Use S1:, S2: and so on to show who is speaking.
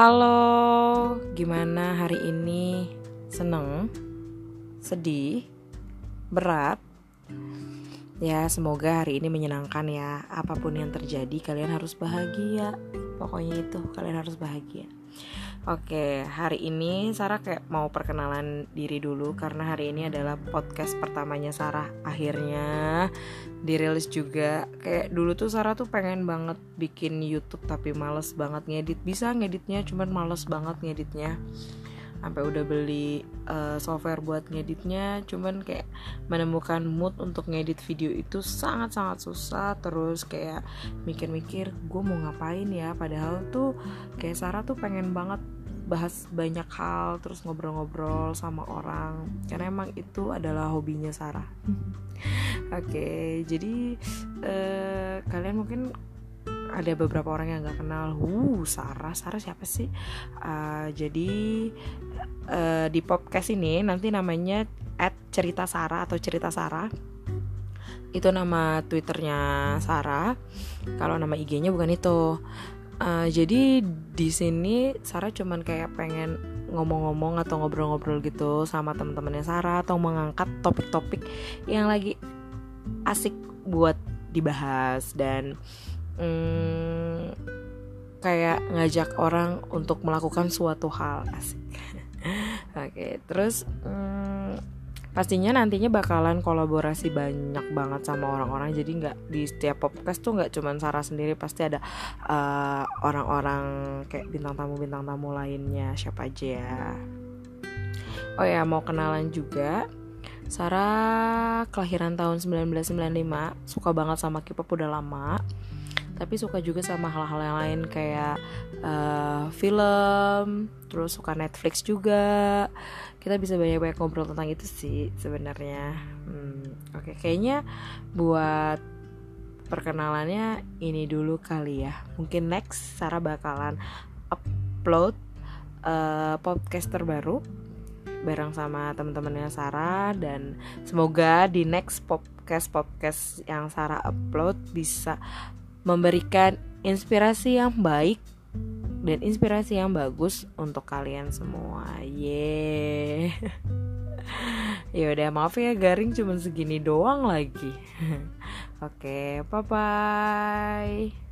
S1: Halo, gimana hari ini? Seneng? Sedih? Berat? Ya, semoga hari ini menyenangkan ya. Apa pun yang terjadi, kalian harus bahagia. Pokoknya itu, kalian harus bahagia. Oke, hari ini Sarah kayak mau perkenalan diri dulu karena hari ini adalah podcast pertamanya Sarah. Akhirnya dirilis juga. Kayak dulu tuh Sarah tuh pengen banget bikin YouTube tapi males banget ngedit. Bisa ngeditnya, cuman males banget ngeditnya. Sampai udah beli uh, software buat ngeditnya, cuman kayak menemukan mood untuk ngedit video itu sangat-sangat susah. Terus kayak mikir-mikir gue mau ngapain ya. Padahal tuh kayak Sarah tuh pengen banget bahas banyak hal terus ngobrol-ngobrol sama orang. Karena emang itu adalah hobinya Sarah. Oke, okay, jadi uh, kalian mungkin ada beberapa orang yang nggak kenal, uh Sarah, Sarah siapa sih? Uh, jadi uh, di podcast ini nanti namanya at cerita Sarah atau cerita Sarah. Itu nama twitternya Sarah. Kalau nama IG-nya bukan itu uh, jadi di sini Sarah cuman kayak pengen ngomong-ngomong atau ngobrol-ngobrol gitu sama teman-temannya Sarah atau mengangkat topik-topik yang lagi asik buat dibahas dan hmm, kayak ngajak orang untuk melakukan suatu hal asik. Oke, okay, terus hmm, pastinya nantinya bakalan kolaborasi banyak banget sama orang-orang jadi nggak di setiap podcast tuh nggak cuman Sarah sendiri pasti ada eh, orang-orang kayak bintang tamu bintang tamu lainnya siapa aja ya. Oh ya mau kenalan juga Sarah kelahiran tahun 1995 suka banget sama K-pop udah lama tapi suka juga sama hal-hal yang lain kayak uh, film terus suka Netflix juga. Kita bisa banyak-banyak ngobrol tentang itu sih sebenarnya. Hmm, oke. Okay. kayaknya buat perkenalannya ini dulu kali ya. Mungkin next Sarah bakalan upload uh, podcast terbaru bareng sama teman-temannya Sarah. Dan semoga di next podcast podcast yang Sarah upload bisa memberikan inspirasi yang baik dan inspirasi yang bagus untuk kalian semua. Ye. ya udah maaf ya garing cuma segini doang lagi. Oke, okay, bye bye.